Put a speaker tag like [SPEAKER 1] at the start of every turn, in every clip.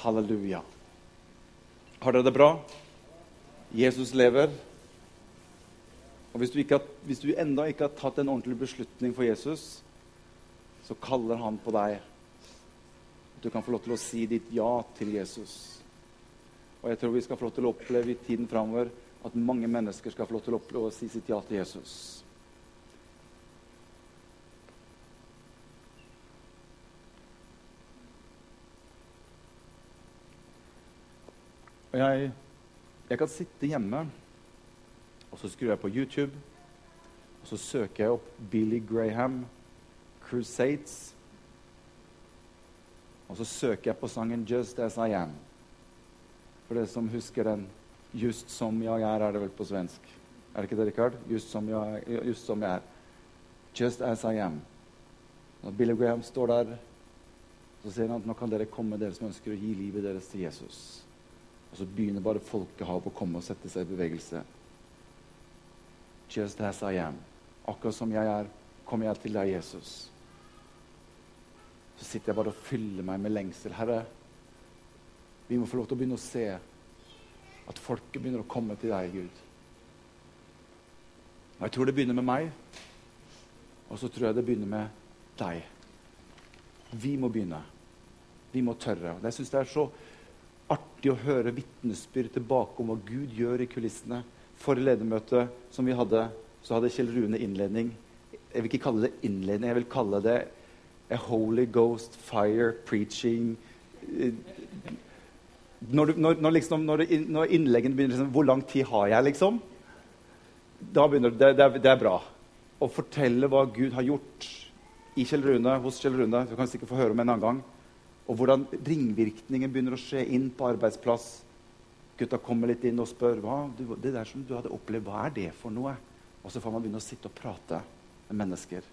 [SPEAKER 1] Halleluja. Har dere det bra? Jesus lever. Og Hvis du, ikke hvis du enda ikke har tatt en ordentlig beslutning for Jesus, så kaller han på deg. Du kan få lov til å si ditt ja til Jesus. Og jeg tror vi skal få lov til å oppleve i tiden framover at mange mennesker skal få lov til å oppleve å si sitt ja til Jesus. Og jeg, jeg kan sitte hjemme, og så skrur jeg på YouTube, og så søker jeg opp Billy Graham, 'Crusades'. Og så søker jeg på sangen 'Just As I Am'. For det som husker den 'Just som jeg er', er det vel på svensk. Er det ikke det, Rikard? Just som jeg, just som jeg er. 'Just As I Am'. Når Billy Graham står der, så sier han at nå kan dere komme, dere som ønsker å gi livet deres til Jesus. Og så begynner bare folkehavet å komme og sette seg i bevegelse. Just as I am. Akkurat som jeg er, kommer jeg til deg, Jesus. Så sitter jeg bare og fyller meg med lengsel. Herre, vi må få lov til å begynne å se at folket begynner å komme til deg, Gud. Og Jeg tror det begynner med meg, og så tror jeg det begynner med deg. Vi må begynne. Vi må tørre. Og Jeg synes det er så artig å høre vitnesbyrd tilbake om hva Gud gjør i kulissene. Forrige ledermøte som vi hadde, så hadde Kjell Rune innledning. Jeg vil ikke kalle det innledning, jeg vil kalle det a Holy Ghost fire preaching. Når, du, når, når, liksom, når innleggene begynner liksom, Hvor lang tid har jeg, liksom? Da begynner det, det, er, det er bra. Å fortelle hva Gud har gjort i Kjell Rune, hos Kjell Rune. Du kan sikkert få høre om en annen gang. Og hvordan ringvirkningen begynner å skje inn på arbeidsplass. Gutta kommer litt inn og spør hva det der som du hadde opplevd, hva er det for noe. Og så får man begynne å sitte og prate med mennesker.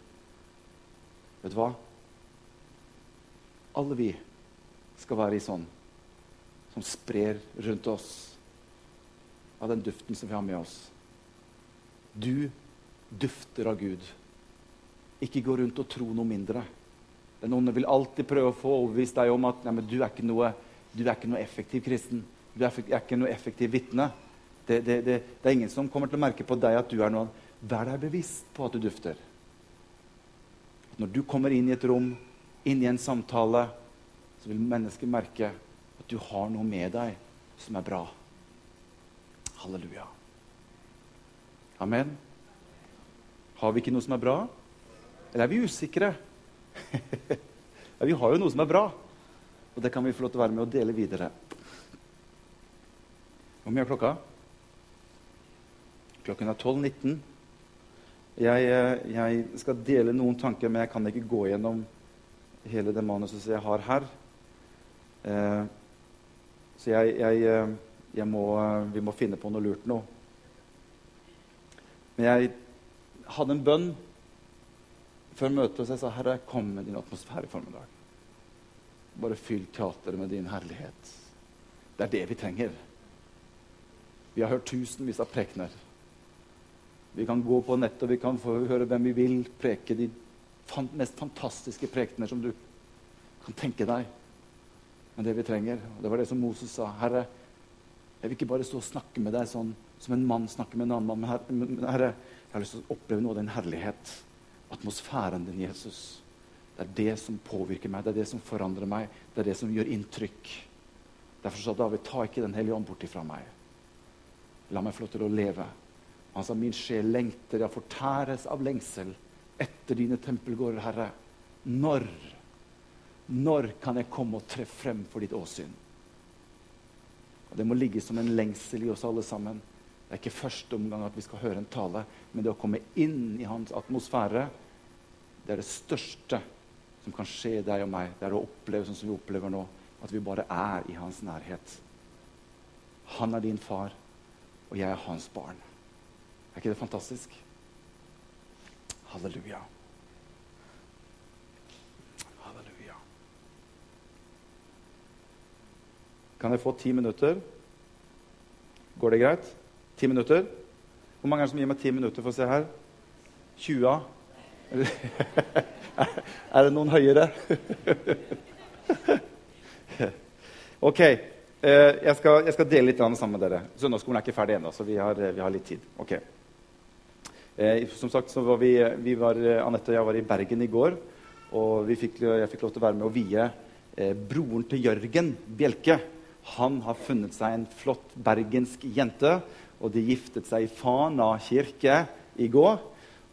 [SPEAKER 1] Vet du hva? Alle vi skal være i sånn som sprer rundt oss av den duften som vi har med oss. Du dufter av Gud. Ikke gå rundt og tro noe mindre. Den onde vil alltid prøve å få overbevist deg om at nei, du, er noe, du, er ikke noe, effektiv kristen. Du er, ikke noe effektiv vitne. Det, det, det, det, er ingen som kommer til å merke på deg at du er noen. Vær deg bevisst på at du dufter. Når du kommer inn i et rom, inn i en samtale, så vil mennesker merke at du har noe med deg som er bra. Halleluja. Amen. Har vi ikke noe som er bra? Eller er vi usikre? ja, vi har jo noe som er bra, og det kan vi få lov til å være med og dele videre. Hvor mye er klokka? Klokken er 12.19. Jeg, eh, jeg, skal dele noen tanker, men jeg kan ikke gå gjennom hele det manuset jeg har her. Eh, så jeg, jeg, eh, jeg må, vi må finne på noe lurt nå. Men jeg hadde en bønn før møtet og jeg sa Herre, kom med din atmosfære i formiddag. Bare fyll teateret med din herlighet. Det er det vi trenger. Vi har hørt tusenvis av prekener. Vi kan gå på nettet og vi kan få høre hvem vi vil preke de mest fantastiske prekener som du kan tenke deg. Men det vi trenger, og det var det som Moses sa Herre, jeg vil ikke bare stå og snakke med deg sånn som en mann snakker med en annen mann. Men herre, jeg har lyst til å oppleve noe av din herlighet atmosfæren din, Jesus. Det er det som påvirker meg, det er det som forandrer meg, det er det som gjør inntrykk. Derfor sa David, ta ikke Den hellige ånd bort ifra meg. La meg få lov til å leve. Han sa, min sjel lengter, ja, fortæres av lengsel etter dine tempelgårder, Herre. Når, når kan jeg komme og tre frem for ditt åsyn? Og Det må ligge som en lengsel i oss alle sammen. Det er ikke første omgang at vi skal høre en tale, men det å komme inn i hans atmosfære, det er det største som kan skje deg og meg. Det er å oppleve sånn som vi opplever nå, at vi bare er i hans nærhet. Han er din far, og jeg er hans barn. Er ikke det fantastisk? Halleluja. Halleluja. Kan jeg få ti minutter? Går det greit? Ti minutter? Hvor mange er det som gir meg ti minutter for å se her? 20? er det noen høyere? Ok, eh, jeg, skal, jeg, skal, dele litt sammen med dere. Søndagsskolen er ikke ferdig ennå, så vi har, vi har, litt tid. Ok. Eh, som sagt så var vi, vi var, Anette og jeg var i Bergen i går. Og fikk, jeg fikk lov til å være med å vie eh, broren til Jørgen Bjelke. Han har funnet seg en flott bergensk jente, og de giftet seg i Fana kirke i går.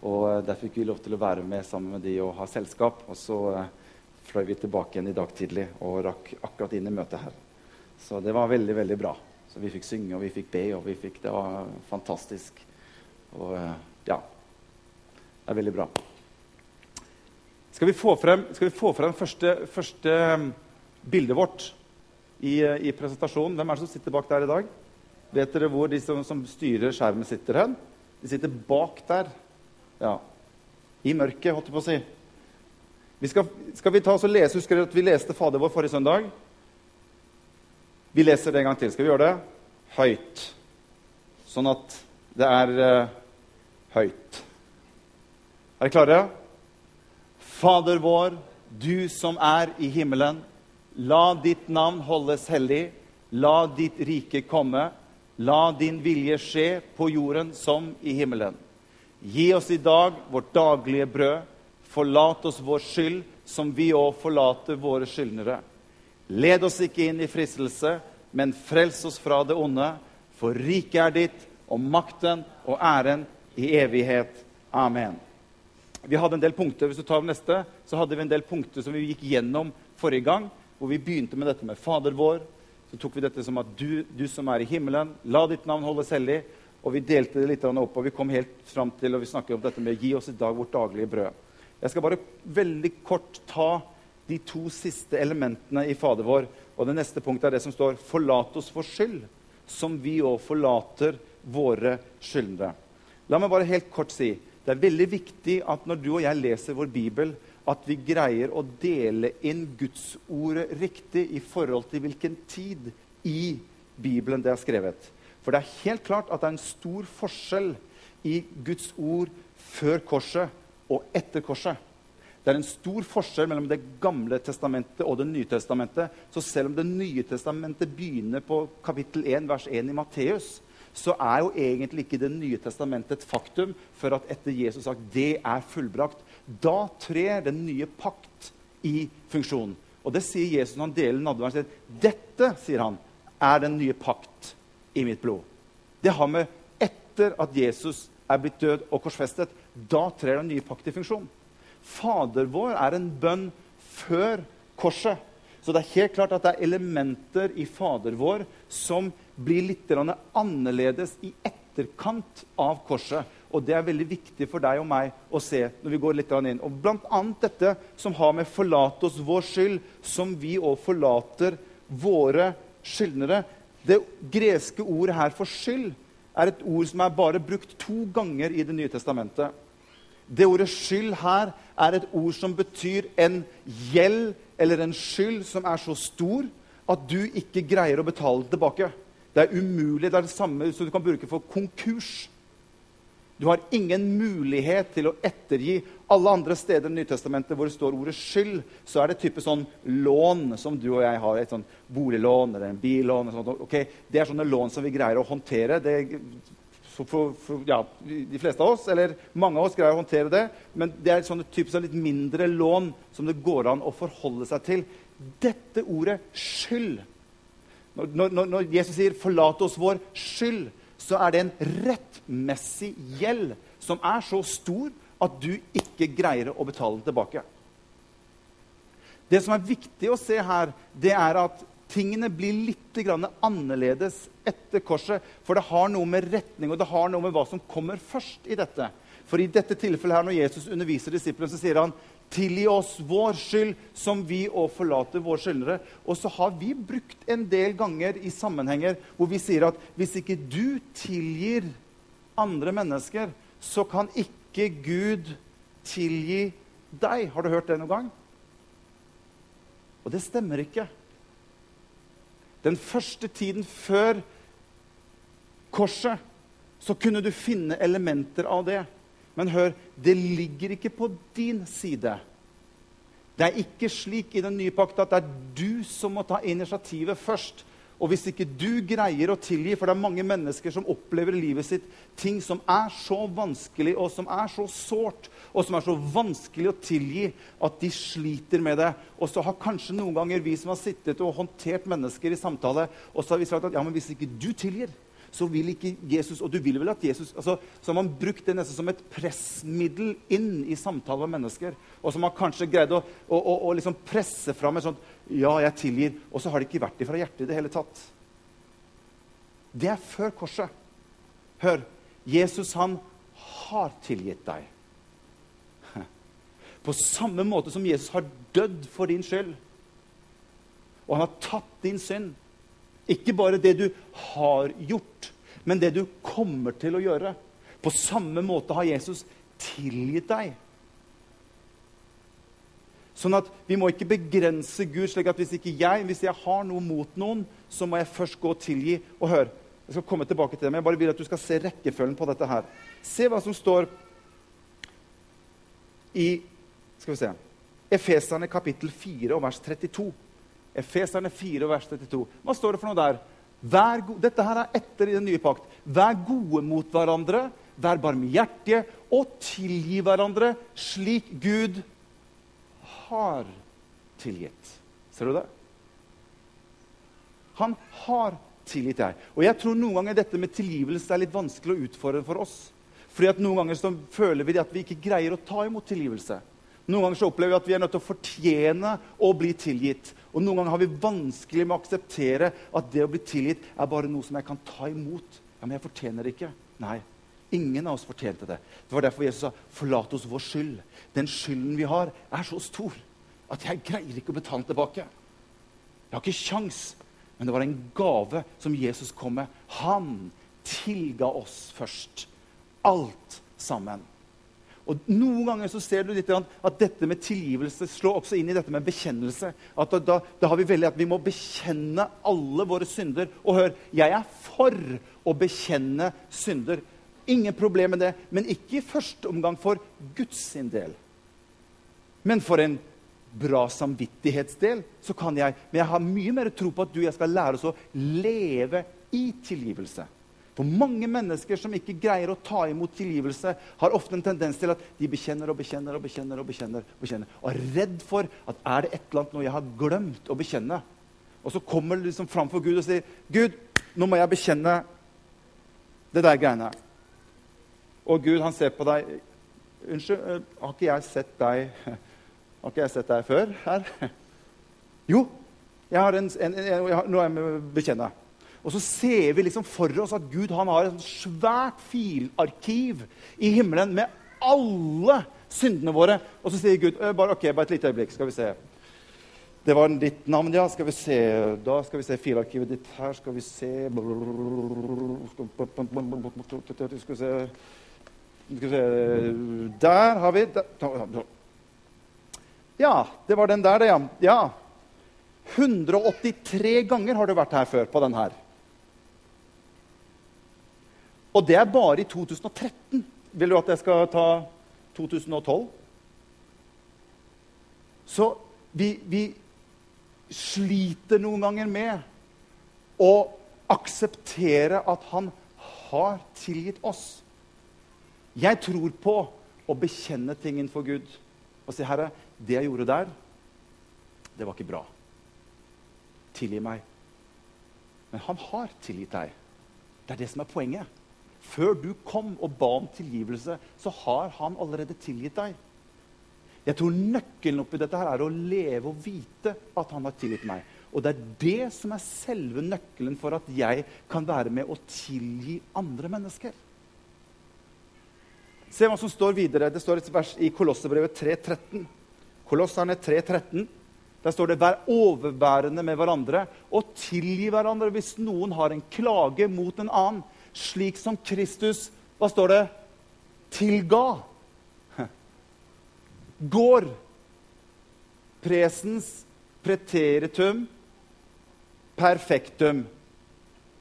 [SPEAKER 1] Og eh, Der fikk vi lov til å være med sammen med de og ha selskap. Og så eh, fløy vi tilbake igjen i dag tidlig og rakk akkurat inn i møtet her. Så det var veldig, veldig bra. Så vi fikk synge, og vi fikk be, og vi fikk Det var fantastisk. Og eh, ja Det er veldig bra. Skal vi få frem, skal vi få frem første, første mm, bildet vårt i, i, presentasjonen? Hvem er det som sitter bak der i dag? Vet dere hvor de som, som styrer skjermen, sitter hen? De sitter bak der. Ja. I mørket, holdt jeg på å si. Vi skal, skal, vi ta oss og lese? Husker dere at vi leste Fader vår forrige søndag? Vi leser det en gang til. Skal vi gjøre det? Høyt. Sånn at det er uh, høyt. Er dere klare? Fader vår, du som er i himmelen. La ditt navn holdes hellig. La ditt rike komme. La din vilje skje på jorden som i himmelen. Gi oss i dag vårt daglige brød Forlat oss vår skyld, som vi òg forlater våre skyldnere. Led oss ikke inn i fristelse, men frels oss fra det onde. For riket er ditt, og makten og æren i evighet. Amen. Vi hadde en del punkter, Hvis du tar neste, så hadde vi en del punkter som vi gikk gjennom forrige gang. Hvor vi begynte med dette med Fader vår. Så tok vi dette som at du, du som er i himmelen, la ditt navn holdes hellig. Og vi delte det litt opp, og vi kom helt fram til og vi snakket om dette med gi oss i dag vårt daglige brød. Jeg skal bare veldig kort ta de to siste elementene i Fader vår. Og det neste punktet er det som står 'Forlat oss for skyld', som vi òg forlater våre skyldnere. La meg bare helt kort si det er veldig viktig at når du og jeg leser vår bibel, at vi greier å dele inn Gudsordet riktig i forhold til hvilken tid i Bibelen det er skrevet. For det er helt klart at det er en stor forskjell i Guds ord før korset og etter korset. Det er en stor forskjell mellom Det gamle testamentet og Det nye testamentet. Så selv om Det nye testamentet begynner på kapittel 1, vers 1 i Matteus, så er jo egentlig ikke Det nye testamentet et faktum før at etter Jesus sagt det er fullbrakt. Da trer den nye pakt i funksjon. Og det sier Jesus når han deler nadværen. Dette sier han, er den nye pakt i mitt blod. Det har med etter at Jesus er blitt død og korsfestet. Da trer den nye pakt i funksjon. Fader vår er en bønn før korset. Så det er helt klart at det er elementer i Fader vår som blir litt annerledes i etterkant av korset. Og det er veldig viktig for deg og meg å se når vi går litt inn. Og annet dette som har med 'forlate oss vår skyld', som vi òg forlater våre skyldnere. Det greske ordet her for skyld er et ord som er bare brukt to ganger i Det nye testamentet. Det ordet 'skyld' her er et ord som betyr en gjeld eller en skyld som er så stor at du ikke greier å betale tilbake. Det er umulig. Det er det samme som du kan bruke for konkurs. Du har ingen mulighet til å ettergi. Alle andre steder i Nytestamentet hvor det står ordet 'skyld', så er det type sånn lån som du og jeg har. Et sånn boliglån eller en billån. Okay? Det er sånne lån som vi greier å håndtere. Det, for, for, for, ja, de fleste av oss, eller mange av oss, greier å håndtere det. Men det er sånne type sånn litt mindre lån som det går an å forholde seg til. Dette ordet 'skyld' Når, når, når Jesus sier 'forlat oss vår skyld', så er det en rettmessig gjeld som er så stor at du ikke greier å betale den tilbake. Det som er viktig å se her, det er at tingene blir litt annerledes etter korset. For det har noe med retning og det har noe med hva som kommer først i dette. For i dette tilfellet her, når Jesus underviser disiplene, så sier han Tilgi oss vår skyld, som vi òg forlater våre skyldnere. Og så har vi brukt en del ganger i sammenhenger hvor vi sier at hvis ikke du tilgir andre mennesker, så kan ikke Gud tilgi deg. Har du hørt det noen gang? Og det stemmer ikke. Den første tiden før korset så kunne du finne elementer av det. Men hør, det ligger ikke på din side. Det er ikke slik i den nye pakt at det er du som må ta initiativet først. Og hvis ikke du greier å tilgi, for det er mange mennesker som opplever i livet sitt ting som er så vanskelig og som er så sårt og som er så vanskelig å tilgi at de sliter med det. Og så har kanskje noen ganger vi som har sittet og håndtert mennesker i samtale, og så har vi sagt at ja, men hvis ikke du tilgir, så vil ikke Jesus Og du vil vel at Jesus altså, Så har man brukt det nesten som et pressmiddel inn i samtale med mennesker. Og så har man kanskje greid å, å, å, å liksom presse fram et sånt Ja, jeg tilgir. Og så har det ikke vært det fra hjertet i det hele tatt. Det er før korset. Hør. Jesus, han har tilgitt deg. På samme måte som Jesus har dødd for din skyld. Og han har tatt din synd. Ikke bare det du har gjort, men det du kommer til å gjøre. På samme måte har Jesus tilgitt deg. Sånn at Vi må ikke begrense Gud slik at hvis ikke jeg hvis jeg har noe mot noen, så må jeg først gå og tilgi. Og hør, jeg skal komme tilbake til det, men jeg bare vil at du skal se rekkefølgen på dette her. Se hva som står i skal vi se, Efeserne kapittel 4 og vers 32. Efeserne 4, vers 32. Hva står det for noe der? Dette her er etter i den nye pakt. Vær gode mot hverandre, vær barmhjertige og tilgi hverandre slik Gud har tilgitt. Ser du det? Han har tilgitt deg. Og jeg tror noen ganger dette med tilgivelse er litt vanskelig å utfordre for oss. Fordi at Noen ganger så føler vi at vi ikke greier å ta imot tilgivelse. Noen ganger så opplever vi at vi er nødt til å fortjene å bli tilgitt. Og noen ganger har vi vanskelig med å akseptere at det å bli tilgitt er bare noe som jeg kan ta imot. Ja, Men jeg fortjener det ikke. Nei. Ingen av oss fortjente det. Det var derfor Jesus sa, 'Forlat oss vår skyld'. Den skylden vi har, er så stor at jeg greier ikke å betale den tilbake. Jeg har ikke kjangs. Men det var en gave som Jesus kom med. Han tilga oss først. Alt sammen. Og Noen ganger så ser du litt at dette med tilgivelse slår også inn i dette med bekjennelse. At da, da, har Vi veldig at vi må bekjenne alle våre synder. Og hør, jeg er for å bekjenne synder. Ingen problem med det. Men ikke i første omgang for Guds sin del. Men for en bra samvittighetsdel så kan jeg. Men jeg har mye mer tro på at du og jeg skal lære oss å leve i tilgivelse. For mange mennesker som ikke greier å ta imot tilgivelse, har ofte en tendens til at de bekjenner og bekjenner og bekjenner og bekjenner, og bekjenner, og er redd for at er det et eller annet noe jeg har glemt å bekjenne. Og så kommer det liksom fram for Gud og sier, 'Gud, nå må jeg bekjenne det der greiene.' Og Gud, han ser på deg 'Unnskyld, eh, har ikke jeg sett deg Har ikke jeg sett deg før her?' 'Jo, jeg har en, en, en, en, er jeg må bekjenne.' Og så ser vi liksom for oss at Gud har et svært filarkiv i himmelen med alle syndene våre. Og så sier Gud bare, ok, bare et lite øyeblikk. skal vi se. Det var ditt navn, ja. Skal vi se. Da skal vi se filarkivet ditt her. Skal vi se Skal vi se Skal vi se Der har vi Ja, det var den der, det, ja. ja. 183 ganger har du vært her før på den her. Og det er bare i 2013. Vil du at jeg skal ta 2012? Så vi, vi sliter noen ganger med å akseptere at han har tilgitt oss. Jeg tror på å bekjenne ting innenfor Gud og si, 'Herre, det jeg gjorde der, det var ikke bra. Tilgi meg.' Men han har tilgitt deg. Det er det som er poenget. Før du kom og ba om tilgivelse, så har han allerede tilgitt deg. Jeg tror nøkkelen oppi dette her er å leve og vite at han har tilgitt meg. Og det er det som er selve nøkkelen for at jeg kan være med å tilgi andre mennesker. Se hva som står videre. Det står et vers i Kolossebrevet 3.13. Kolosserne 3.13. Der står det 'vær overbærende med hverandre' og tilgi hverandre hvis noen har en klage mot en annen slik som Kristus Hva står det? Tilga. Går. Presens preteritum perfektum.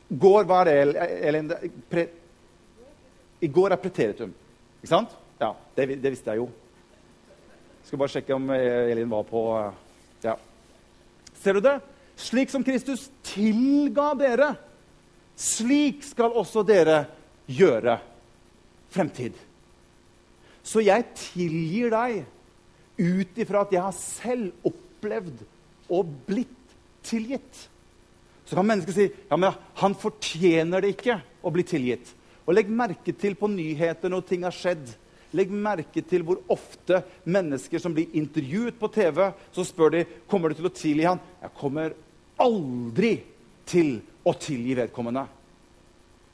[SPEAKER 1] Går, hva er det, Elin? Pre, I går er preteritum. Ikke sant? Ja, det, det visste jeg jo. Skal bare sjekke om Elin var på Ja. Ser du det? Slik som Kristus tilga dere, slik skal også dere gjøre fremtid. Så jeg tilgir deg ut ifra at jeg har selv opplevd og blitt tilgitt. Så kan mennesket si ja, men han fortjener det ikke å bli tilgitt. Og Legg merke til på nyheter når ting har skjedd. Legg merke til hvor ofte mennesker som blir intervjuet på TV, så spør de kommer du til å tilgi han. Jeg kommer aldri til å tilgi vedkommende.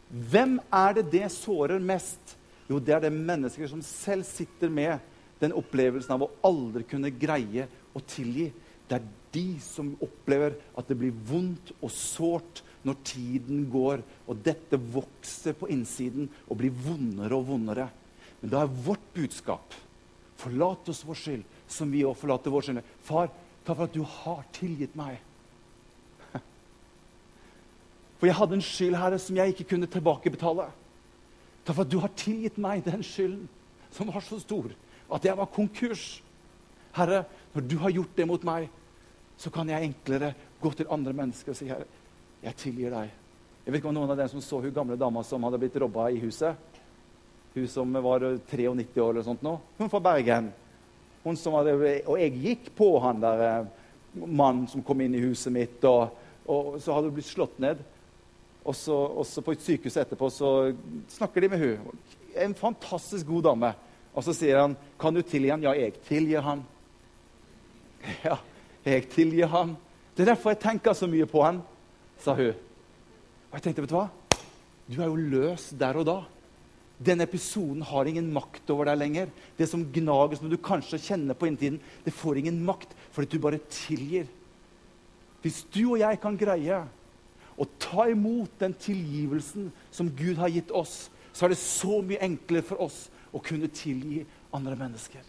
[SPEAKER 1] Hvem er det det sårer mest? Jo, det er det mennesker som selv sitter med den opplevelsen av å aldri kunne greie å tilgi. Det er de som opplever at det blir vondt og sårt når tiden går, og dette vokser på innsiden og blir vondere og vondere. Men da er vårt budskap Forlat oss vår skyld, som vi òg forlater vår skyld. Far, takk for at du har tilgitt meg. For jeg hadde en skyld, Herre, som jeg ikke kunne tilbakebetale. Takk for at du har tilgitt meg den skylden, som var så stor at jeg var konkurs. Herre, når du har gjort det mot meg, så kan jeg enklere gå til andre mennesker og si, Herre, jeg tilgir deg. Jeg vet ikke om noen av dere som så hun gamle dama som hadde blitt robba i huset. Hun som var 93 år eller sånt nå. Hun fra Bergen. Hun som hadde, og jeg gikk på han der eh, mannen som kom inn i huset mitt, og, og så hadde hun blitt slått ned. Og så, og så på et sykehus etterpå så snakker de med hun. En fantastisk god dame. Og så sier han, 'Kan du tilgi han?' 'Ja, jeg tilgir han.' Ja, jeg tilgir han. Det er derfor jeg tenker så mye på han, sa hun. Og jeg tenkte, vet du hva? Du er jo løs der og da. Den episoden har ingen makt over deg lenger. Det som gnager, som du kanskje kjenner på inntiden, det får ingen makt fordi du bare tilgir. Hvis du og jeg kan greie ta imot den tilgivelsen som Gud har gitt oss, så er det så mye enklere for oss å kunne tilgi andre mennesker.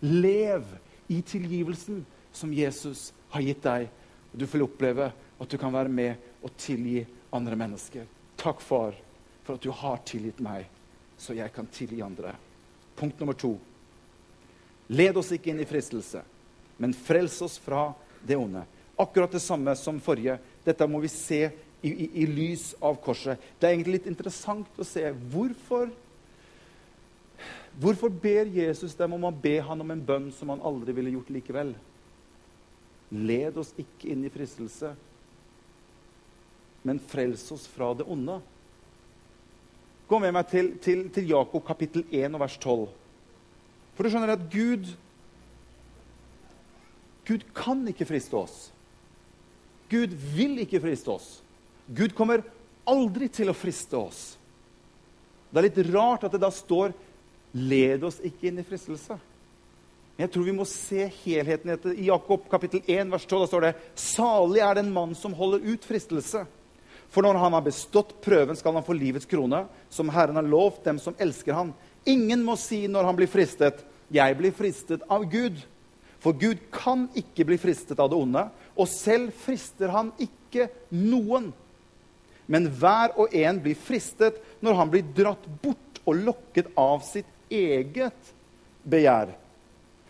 [SPEAKER 1] Lev i tilgivelsen som Jesus har gitt deg. Og du får oppleve at du kan være med og tilgi andre mennesker. Takk, far, for at du har tilgitt meg, så jeg kan tilgi andre. Punkt nummer to. Led oss ikke inn i fristelse, men frels oss fra det onde. Akkurat det samme som forrige. Dette må vi se i, i, i, lys av korset. Det er egentlig litt interessant å se hvorfor Hvorfor ber Jesus dem om å be han om en bønn som han aldri ville gjort likevel? Led oss ikke inn i fristelse, men frels oss fra det onde. Gå med meg til, til, til Jakob kapittel 1 og vers 12. For du skjønner at Gud Gud kan ikke friste oss. Gud vil ikke friste oss. Gud kommer aldri til å friste oss. Det er litt rart at det da står 'led oss ikke inn i fristelse'. Men jeg tror vi må se helheten etter. I Jakob kapittel 1 vers 12 da står det 'Salig er den mann som holder ut fristelse'. For når han har bestått prøven, skal han få livets krone, som Herren har lovt dem som elsker han. Ingen må si når han blir fristet, 'Jeg blir fristet av Gud'. For Gud kan ikke bli fristet av det onde, og selv frister han ikke noen. Men hver og en blir fristet når han blir dratt bort og lokket av sitt eget begjær.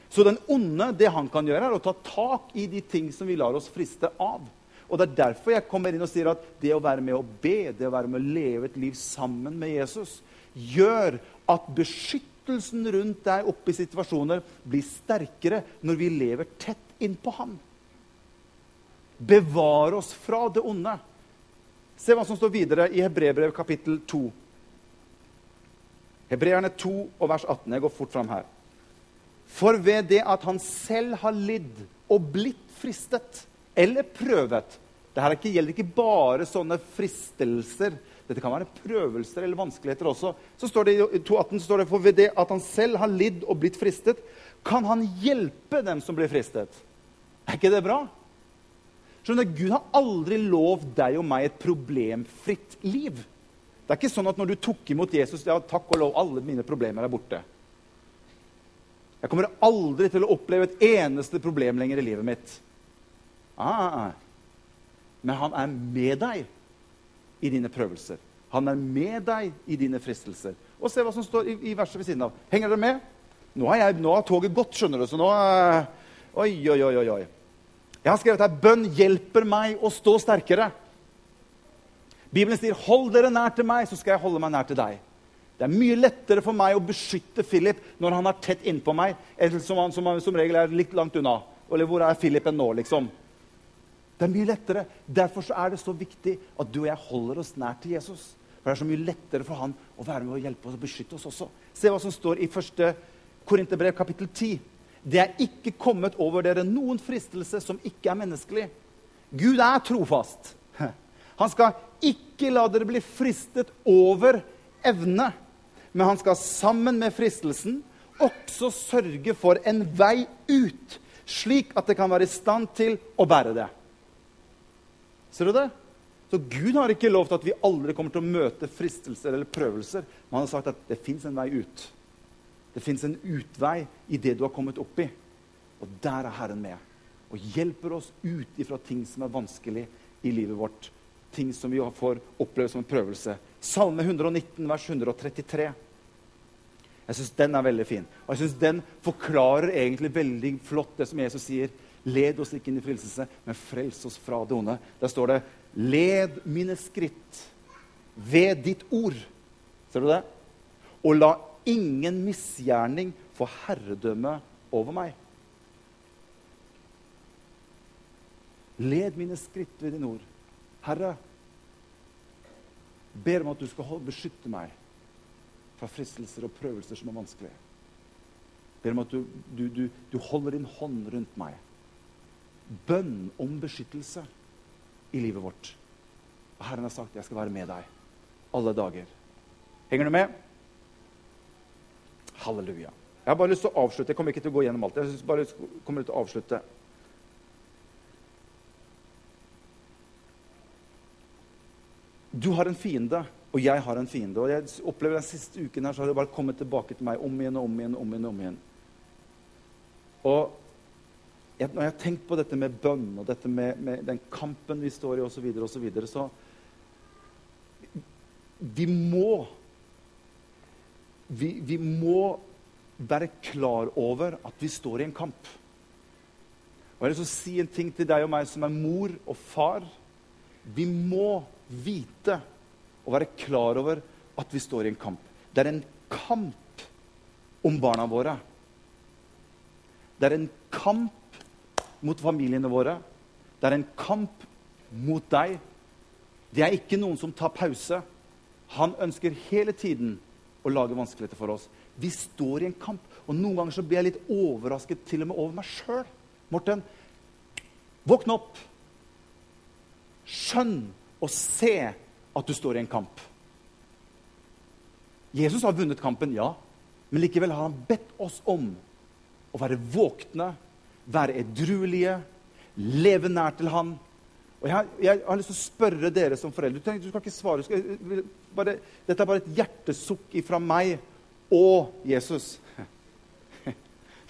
[SPEAKER 1] Så den onde, det han kan gjøre, er å ta tak i de ting som vi lar oss friste av. Og Det er derfor jeg kommer inn og sier at det å være med å be, det å være med å leve et liv sammen med Jesus, gjør at beskyttelsen rundt deg oppe i situasjoner blir sterkere når vi lever tett innpå ham. Bevare oss fra det onde. Se hva som står videre i Hebrebrev kapittel 2. Hebreerne 2 og vers 18. Jeg går fort fram her. For ved det at han selv har lidd og blitt fristet eller prøvet Dette gjelder ikke bare sånne fristelser. Dette kan være prøvelser eller vanskeligheter også. Så står det I 2.18 står det for ved det at han selv har lidd og blitt fristet, kan han hjelpe dem som blir fristet. Er ikke det bra? Skjønner du, Gud har aldri lovd deg og meg et problemfritt liv. Det er ikke sånn at når du tok imot Jesus, ja, takk og lov, alle mine problemer er borte. Jeg kommer aldri til å oppleve et eneste problem lenger i livet mitt. Ah, ah, ah. Men han er med deg i dine prøvelser. Han er med deg i dine fristelser. Og se hva som står i, i verset ved siden av. Henger dere med? Nå har, toget gått, skjønner du. Så nå eh, Oi, oi, oi. oi. Jeg har skrevet her bønn hjelper meg å stå sterkere. Bibelen sier 'hold dere nær til meg, så skal jeg holde meg nær til deg'. Det er mye lettere for meg å beskytte Philip når han er tett innpå meg, enn som han som, som, regel er litt langt unna. Eller hvor er Philip enn nå, liksom? Det er mye lettere. Derfor er det så viktig at du og jeg holder oss nær til Jesus. For det er så mye lettere for han å være med og hjelpe oss og beskytte oss også. Se hva som står i 1. Korinterbrev kapittel 10. Det er ikke kommet over dere noen fristelse som ikke er menneskelig. Gud er trofast. Han skal ikke la dere bli fristet over evne, men han skal sammen med fristelsen også sørge for en vei ut, slik at det kan være i stand til å bære det. Ser du det? Så Gud har ikke lovt at vi aldri kommer til å møte fristelser eller prøvelser. Men han har sagt at det fins en vei ut. Det fins en utvei i det du har kommet opp i. Og der er Herren med og hjelper oss ut ifra ting som er vanskelig i livet vårt. Ting som vi får oppleve som en prøvelse. Salme 119, vers 133. Jeg syns den er veldig fin. Og jeg synes den forklarer egentlig veldig flott det som Jesus sier. Led oss ikke inn i frelselse, men frels oss fra det onde. Der står det Led mine skritt ved ditt ord. Ser du det? Og la ingen misgjerning få herredømme over meg. Led mine skritt ved din ord. Herre, ber om at du skal beskytte meg fra fristelser og prøvelser som er vanskelige. Ber om at du, du, du, du holder din hånd rundt meg. Bønn om beskyttelse i livet vårt. Og Herren har sagt jeg skal være med deg alle dager. Henger du med? Halleluja. Jeg har bare lyst til å avslutte. Jeg kommer ikke til å gå gjennom alt. Jeg bare kommer til å avslutte Du har en fiende, og jeg har en fiende. Og jeg opplever Den siste uken her, så har det bare kommet tilbake til meg om igjen og om igjen. om igjen, om igjen. Og jeg, når jeg har tenkt på dette med bønn og dette med, med den kampen vi står i osv., så, videre, og så, videre, så Vi må vi, vi må være klar over at vi står i en kamp. Og jeg vil si en ting til deg og meg som er mor og far. Vi må vite og være klar over at vi står i en kamp. Det er en kamp om barna våre. Det er en kamp mot familiene våre. Det er en kamp mot deg. Det er ikke noen som tar pause. Han ønsker hele tiden å lage vanskeligheter for oss. Vi står i en kamp. Og noen ganger så blir jeg litt overrasket til og med over meg sjøl. Morten, våkn opp. Skjønn og se at du står i en kamp. Jesus har vunnet kampen, ja, men likevel har han bedt oss om å være våkne, være edruelige, leve nær til han. Og jeg, jeg, har lyst til å spørre dere som foreldre. Du, tenker, du skal ikke svare. Skal, bare, dette er bare et hjertesukk fra meg og Jesus.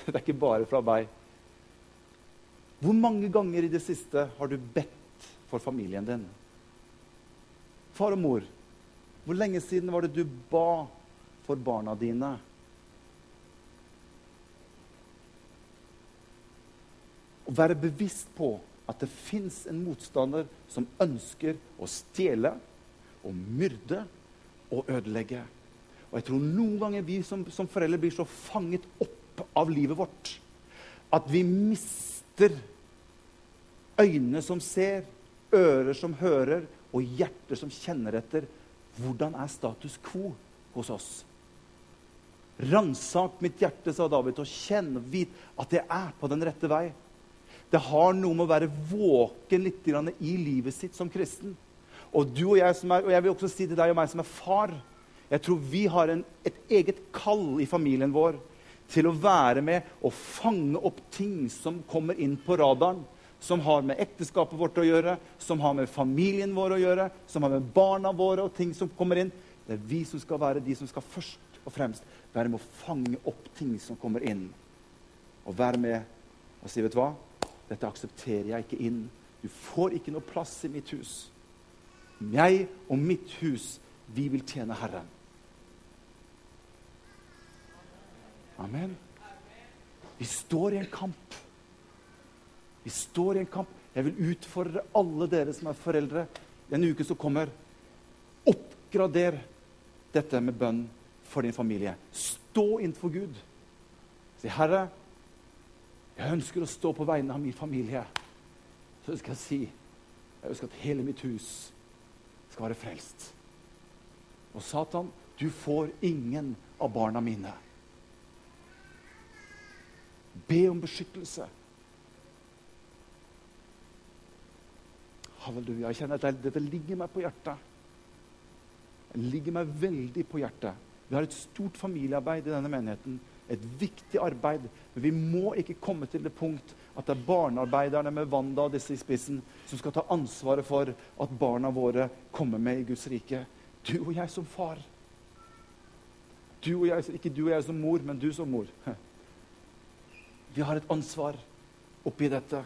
[SPEAKER 1] Dette er ikke bare fra meg. Hvor mange ganger i det siste har du bedt for familien din? Far og mor, hvor lenge siden var det du ba for barna dine? Å være bevisst på at det fins en motstander som ønsker å stjele og myrde og ødelegge. Og jeg tror noen ganger vi som, som foreldre blir så fanget opp av livet vårt at vi mister øynene som ser, ører som hører, og hjerter som kjenner etter hvordan er status quo hos oss. Ransak mitt hjerte, sa David, og kjenn og vit at jeg er på den rette vei. Det har noe med å være våken litt i livet sitt som kristen. Og du og jeg som er, og jeg vil også si til deg og meg som er far Jeg tror vi har en, et eget kall i familien vår til å være med og fange opp ting som kommer inn på radaren som har med ekteskapet vårt å gjøre, som har med familien vår å gjøre, som har med barna våre og ting som kommer inn. Det er vi som skal være de som skal først og fremst være med å fange opp ting som kommer inn. Og være med og si, vet du hva? Dette aksepterer jeg ikke inn. Du får ikke noe plass i mitt hus. Jeg og mitt hus, vi vil tjene Herren. Amen. Vi står i en kamp. Vi står i en kamp. Jeg vil utfordre alle dere som er foreldre denne uke som kommer. Oppgrader dette med bønn for din familie. Stå innenfor Gud. Si, 'Herre, jeg ønsker å stå på vegne av min familie.' Så skal jeg si, 'Jeg ønsker at hele mitt hus skal være frelst.' Og Satan, du får ingen av barna mine. Be om beskyttelse. Halleluja. Jeg kjenner at dette ligger meg på hjertet. Det ligger meg veldig på hjertet. Vi har et stort familiearbeid i denne menigheten. Et viktig arbeid. Men vi må ikke komme til det punkt at det er barnearbeiderne med Wanda og disse i spissen som skal ta ansvaret for at barna våre kommer med i Guds rike. Du og jeg som far. Du og jeg, ikke du og jeg som mor, men du som mor. Vi har et ansvar oppi dette.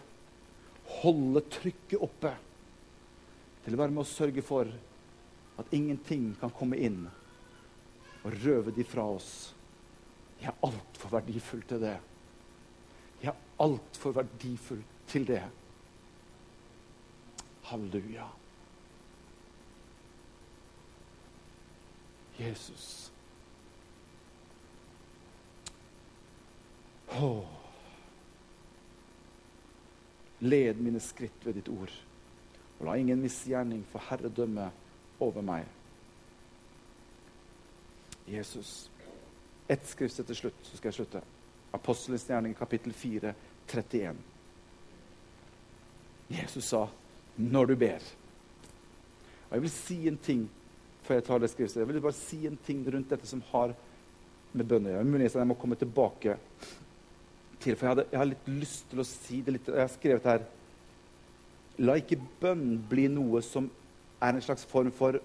[SPEAKER 1] Holde trykket oppe til å være med å sørge for at ingenting kan komme inn og røve de fra oss. Jeg er altfor verdifull til det. Jeg er altfor verdifull til det. Halleluja. Jesus. Oh. Led mine skritt ved ditt ord. Og la ingen misgjerning få herredømme over meg. Jesus. Ett skriftsted til slutt, så skal jeg slutte. Apostelens gjerning, kapittel 4, 31. Jesus sa, 'Når du ber' Og Jeg vil si en ting før jeg tar det skriftstedet. Jeg vil bare si en ting rundt dette som har med bønn å gjøre. Jeg må komme tilbake til, for jeg, hadde, jeg har litt lyst til å si det litt. Jeg har skrevet her La ikke bønn bli noe som er en slags form for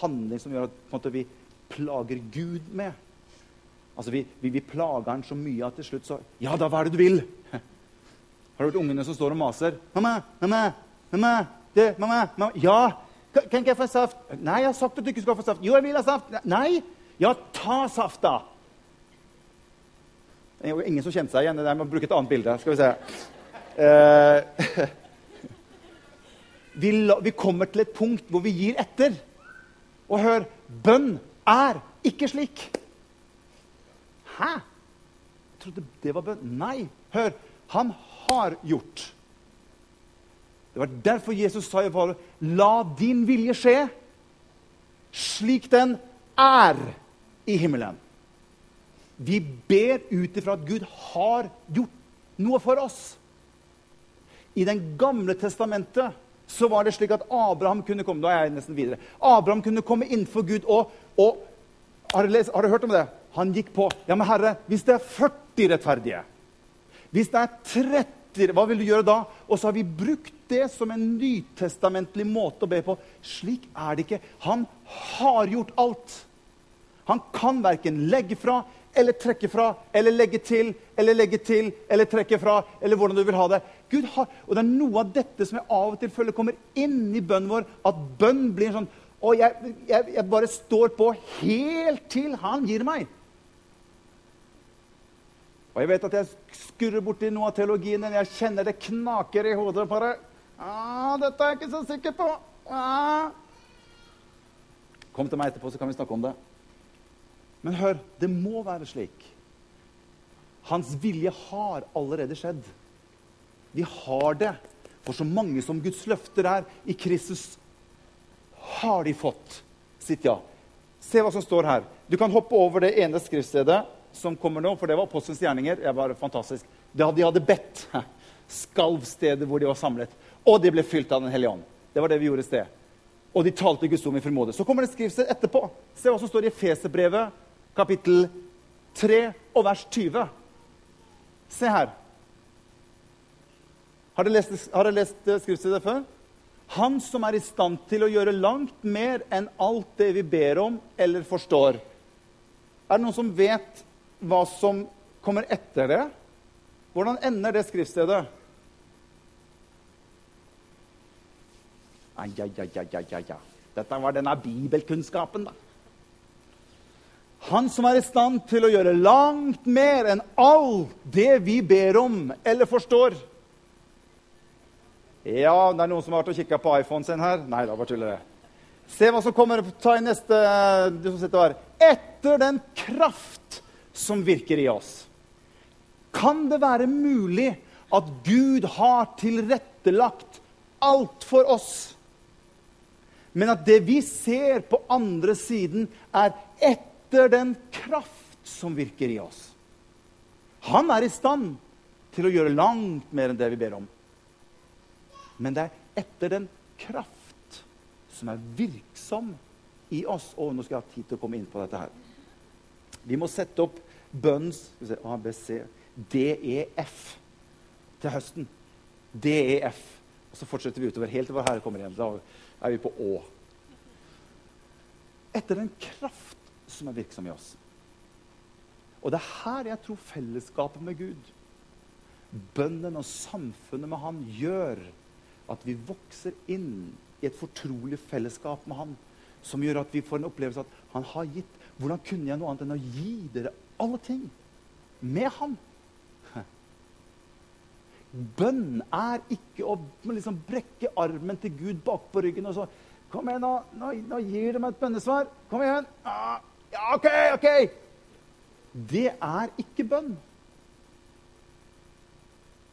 [SPEAKER 1] handling som gjør at måte, vi plager Gud med. Altså, vi, vi, vi, plager han så mye at til slutt så Ja da, hva er det du vil? Har du hørt ungene som står og maser? 'Mamma, mamma, mamma, det, mamma, mamma. Ja, kan ikke jeg få saft?' 'Nei, jeg har sagt at du ikke skal få saft.' 'Jo, jeg vil ha saft.' 'Nei.' 'Ja, ta saft, da.' Det er jo ingen som kjente seg igjen. Jeg må bruke et annet bilde. Skal vi se. Uh, vi, la, vi kommer til et punkt hvor vi gir etter. Og hør bønn er ikke slik. Hæ? Jeg trodde det var bønn. Nei, hør. Han har gjort. Det var derfor Jesus sa i Paulus, la din vilje skje slik den er i himmelen. Vi ber ut ifra at Gud har gjort noe for oss. I Den gamle testamentet så var det slik at Abraham kunne komme da er jeg nesten videre, Abraham kunne komme innenfor Gud. og, og har, du har du hørt om det? Han gikk på. Ja, men herre, hvis det er 40 rettferdige, hvis det er 30 Hva vil du gjøre da? Og så har vi brukt det som en nytestamentlig måte å be på. Slik er det ikke. Han har gjort alt. Han kan verken legge fra eller trekke fra, eller legge til, eller legge til, eller trekke fra, eller hvordan du vil ha det. Gud har, og Det er noe av dette som jeg av og til føler kommer inn i bønnen vår. At bønn blir sånn Og jeg, jeg, jeg bare står på helt til han gir meg. Og jeg vet at jeg skurrer borti noe av teologien men Jeg kjenner det knaker i hodet. bare, ah, 'Dette er jeg ikke så sikker på.' Ah. Kom til meg etterpå, så kan vi snakke om det. Men hør, det må være slik. Hans vilje har allerede skjedd. Vi har det. For så mange som Guds løfter er i Kristus, har de fått sitt ja. Se hva som står her. Du kan hoppe over det ene skriftstedet som kommer nå, for det var Apostelens gjerninger. Det var fantastisk. Det de hadde bedt. Skalvstedet hvor de var samlet. Og de ble fylt av Den hellige ånd. Det var det vi gjorde i sted. Og de talte Guds ord i frimodighet. Så kommer det et skriftsted etterpå. Se hva som står i Feserbrevet kapittel 3 og vers 20. Se her. Har dere lest, har dere lest skriftstedet før? Han som er i stand til å gjøre langt mer enn alt det vi ber om eller forstår. Er det noen som vet hva som kommer etter det? Hvordan ender det skriftstedet? Ai, ai, ai, ai, ai, ai. Dette var denne bibelkunnskapen, da. Han som er i stand til å gjøre langt mer enn all det vi ber om eller forstår. Ja, det er noen som har vært og kikka på iPhonen sin her. Nei da, bare tuller det. Se hva som kommer. Ta i neste du som sitter her. Etter den kraft som virker i oss. Kan det være mulig at Gud har tilrettelagt alt for oss? Men at det vi ser på andre siden, er etter den kraft som virker i oss. Han er i stand til å gjøre langt mer enn det vi ber om. Men det er etter den kraft som er virksom i oss. Og nå skal jeg ha tid til å komme inn på dette her. Vi må sette opp bønns ABC, DEF til høsten. DEF. Og så fortsetter vi utover helt til vår Herre kommer igjen. Da er vi på Å. Etter den kraft som er virksom i oss. Og det er her jeg tror fellesskapet med Gud, bønnen og samfunnet med Han, gjør at vi vokser inn i et fortrolig fellesskap med Han, som gjør at vi får en opplevelse at Han har gitt. Hvordan kunne jeg noe annet enn å gi dere alle ting med Han? Bønn er ikke å liksom brekke armen til Gud bakpå ryggen og så Kom igjen, nå, nå, nå gir du meg et bønnesvar. Kom igjen. Ah, ja, OK, OK. Det er ikke bønn.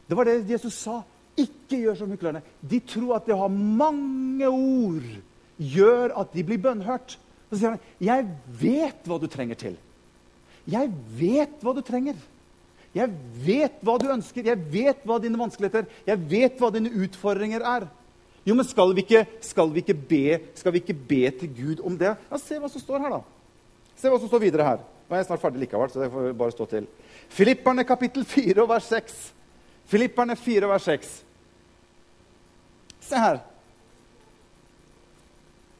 [SPEAKER 1] Det var det Jesus sa. Ikke gjør som hyklerne. De tror at det å ha mange ord gjør at de blir bønnhørt. Så sier han, 'Jeg vet hva du trenger til.' Jeg vet hva du trenger. Jeg vet hva du ønsker. Jeg vet hva dine vanskeligheter Jeg vet hva dine utfordringer er. Jo, men skal vi ikke, skal vi ikke, be, skal vi ikke be til Gud om det? Ja, Se hva som står her, da. Se hva som står videre her. Nå er jeg snart ferdig likevel, så det får bare stå til. Filipperne kapittel 4 og vers 6. Filipperne 4 vers 6. Se her.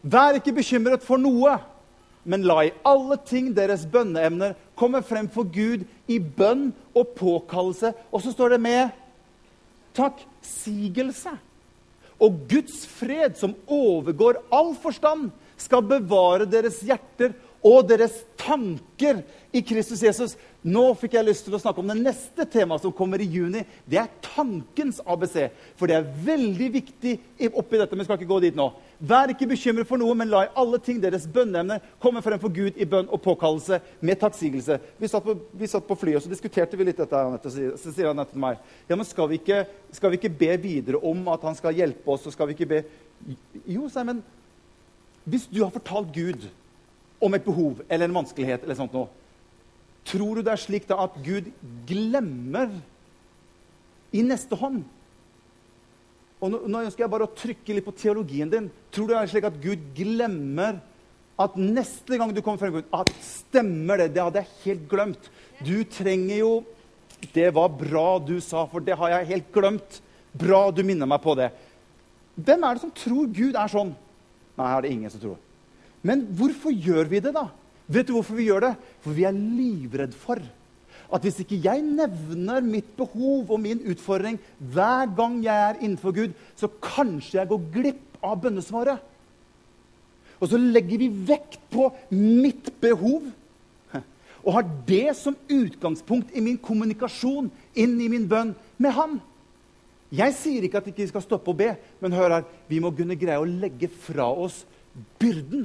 [SPEAKER 1] Vær ikke bekymret for noe, men la i alle ting deres bønneemner komme frem for Gud i bønn og påkallelse. Og så står det med takksigelse. Og Guds fred, som overgår all forstand, skal bevare deres hjerter og deres tanker i Kristus Jesus. Nå fikk jeg lyst til å snakke om det neste temaet som kommer i juni. Det er tankens ABC. For det er veldig viktig oppi dette. men vi skal ikke gå dit nå. Vær ikke bekymret for noe, men la i alle ting deres bønneemner komme frem for Gud i bønn og påkallelse med takksigelse. Vi satt på, vi satt på flyet og så diskuterte vi litt dette. Annette, så sier han til meg ja, men skal vi, ikke, skal vi, ikke, be videre om at han skal hjelpe oss? og skal vi ikke be... Jo, sa jeg, men hvis du har fortalt Gud om et behov eller en vanskelighet, eller sånt noe, tror du det er slik da at Gud glemmer i neste hånd? Og nå, nå ønsker jeg bare å trykke litt på teologien din. Tror du det er slik at Gud glemmer at neste gang du kommer frem Gud, at stemmer det? Det hadde jeg helt glemt. Du trenger jo Det var bra du sa, for det har jeg helt glemt. Bra du minner meg på det. Hvem er det som tror Gud er sånn? Nei, her er det ingen som tror. Men hvorfor gjør vi det, da? Vet du hvorfor vi gjør det? For vi er livredd for at hvis ikke jeg nevner mitt behov og min utfordring hver gang jeg er innenfor Gud, så kanskje jeg går glipp av bønnesvaret. Og så legger vi vekt på mitt behov og har det som utgangspunkt i min kommunikasjon inn i min bønn med Han. Jeg sier ikke at vi ikke skal stoppe å be, men hør her, vi må kunne greie å legge fra oss byrden.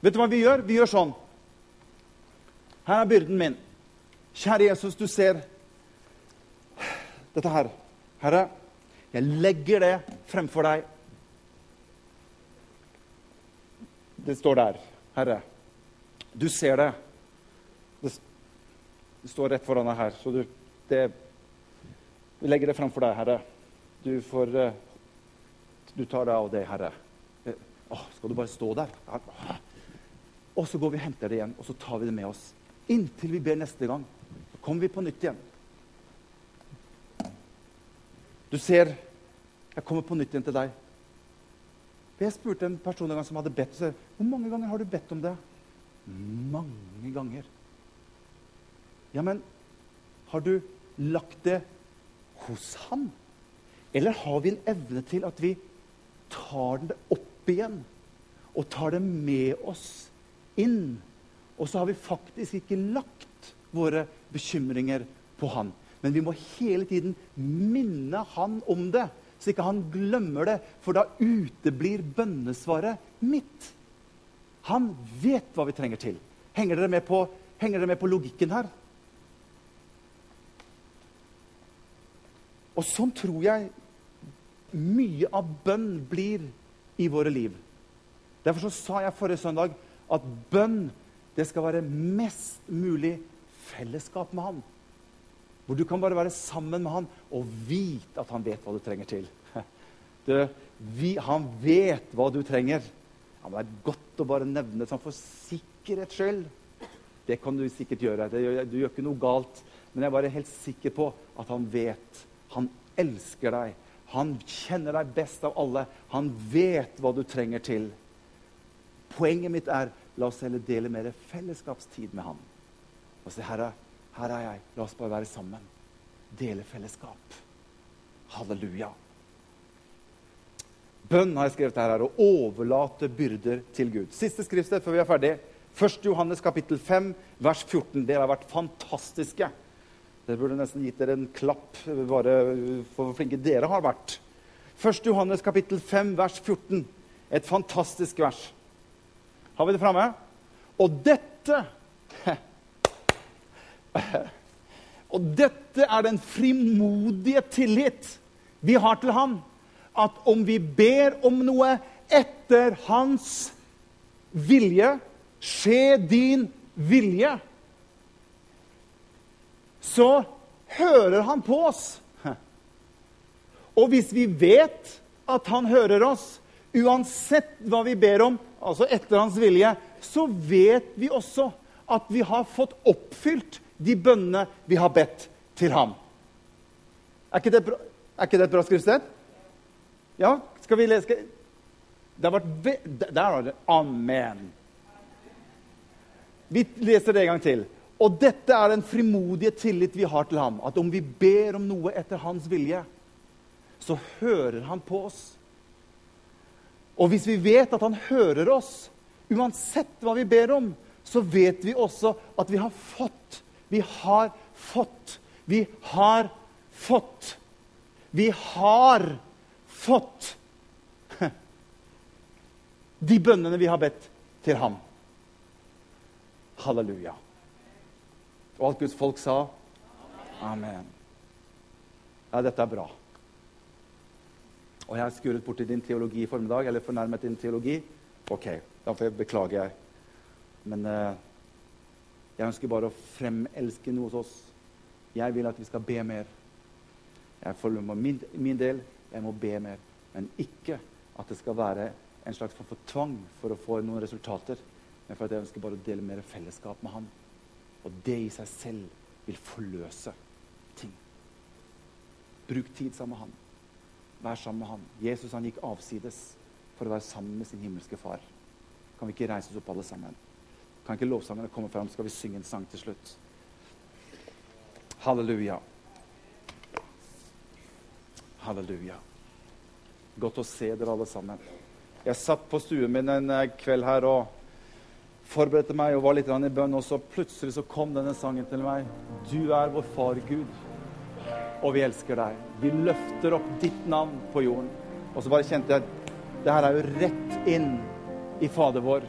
[SPEAKER 1] Vet du hva vi gjør? Vi gjør sånn. Her er byrden min. Kjære Jesus, du ser dette her. Herre, jeg legger det fremfor deg. Det står der. Herre, du ser det. Det, står rett foran deg her. Så du det, Vi legger det fremfor deg, Herre. Du får eh, Du tar deg av det, Herre. Å, eh, skal du bare stå der? Og så går vi og henter det igjen, og så tar vi det med oss. Inntil vi ber neste gang. Så kommer vi på nytt igjen. Du ser, jeg kommer på nytt igjen til deg. Jeg spurte en person en gang som hadde bedt. Så, Hvor mange ganger har du bedt om det? Mange ganger. Ja, men har du lagt det hos han? Eller har vi en evne til at vi tar det opp igjen og tar det med oss inn Og så har vi faktisk ikke lagt våre bekymringer på han. Men vi må hele tiden minne han om det, så ikke han glemmer det. For da uteblir bønnesvaret mitt. Han vet hva vi trenger til. Henger dere med på, dere med på logikken her? Og sånn tror jeg mye av bønn blir i våre liv. Derfor sa jeg forrige søndag at bønn det skal være mest mulig fellesskap med han. Hvor du kan bare være sammen med han og vite at han vet hva du trenger til. Du, vi, han vet hva du trenger. Ja, men det er godt å bare nevne det sånn for sikkerhets skyld. Det kan du sikkert gjøre. Gjør, du gjør ikke noe galt. Men jeg er bare helt sikker på at han vet. Han elsker deg. Han kjenner deg best av alle. Han vet hva du trenger til. Poenget mitt er la oss heller dele mer fellesskapstid med han. Og si, Herre, her er jeg. La oss bare være sammen. Dele fellesskap. Halleluja. Bønn har jeg skrevet her, er å overlate byrder til Gud. Siste skriftsted før vi er ferdig. 1. Johannes kapittel 5, vers 14. Dere har vært fantastiske. Dere burde nesten gitt dere en klapp bare for hvor flinke dere har vært. 1. Johannes kapittel 5, vers 14. Et fantastisk vers. Har vi det framme? Og dette Og dette er den frimodige tillit vi har til ham at om vi ber om noe etter hans vilje Skje din vilje. Så hører han på oss. Og hvis vi vet at han hører oss, uansett hva vi ber om, altså etter hans vilje, så vet vi også at vi har fått oppfylt de bønnene vi har bedt til ham. Er ikke det, bra, er ikke det et bra skriftsted? Ja, skal vi lese Det har vært Der var det Amen. Vi leser det en gang til. Og dette er den frimodige tillit vi har til ham. At om vi ber om noe etter hans vilje, så hører han på oss. Og hvis vi vet at han hører oss, uansett hva vi ber om, så vet vi også at vi har fått. Vi har fått. Vi har fått. Vi har fått de bønnene vi har bedt til ham. Halleluja. Og alt Guds folk sa Amen. Ja, dette er bra. Og jeg har skuret borti din teologi i formiddag, eller fornærmet din teologi. OK, da får jeg beklage. Men eh, jeg ønsker bare å fremelske noe hos oss. Jeg vil at vi skal be mer. Jeg med min, min del jeg må be mer. Men ikke at det skal være en slags form for tvang for å få noen resultater. Men for at jeg ønsker bare å dele mer fellesskap med han. Og det i seg selv vil forløse ting. Bruk tid sammen med han. Vær sammen med han. Jesus han gikk avsides for å være sammen med sin himmelske far. Kan vi ikke reise oss opp alle sammen? Kan ikke lovsangerne komme fram? Skal vi synge en sang til slutt? Halleluja. Halleluja. Godt å se dere alle sammen. Jeg satt på stuen min en eh, kveld her og forberedte meg og var litt i bønn, og så plutselig så kom denne sangen til meg. Du er vår far Gud, og vi elsker deg. Vi løfter opp ditt navn på jorden. Og så bare kjente jeg at det her er jo rett inn i Fader vår.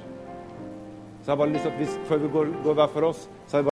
[SPEAKER 1] Så jeg har bare lyst til at vi, før vi går, går hver for oss,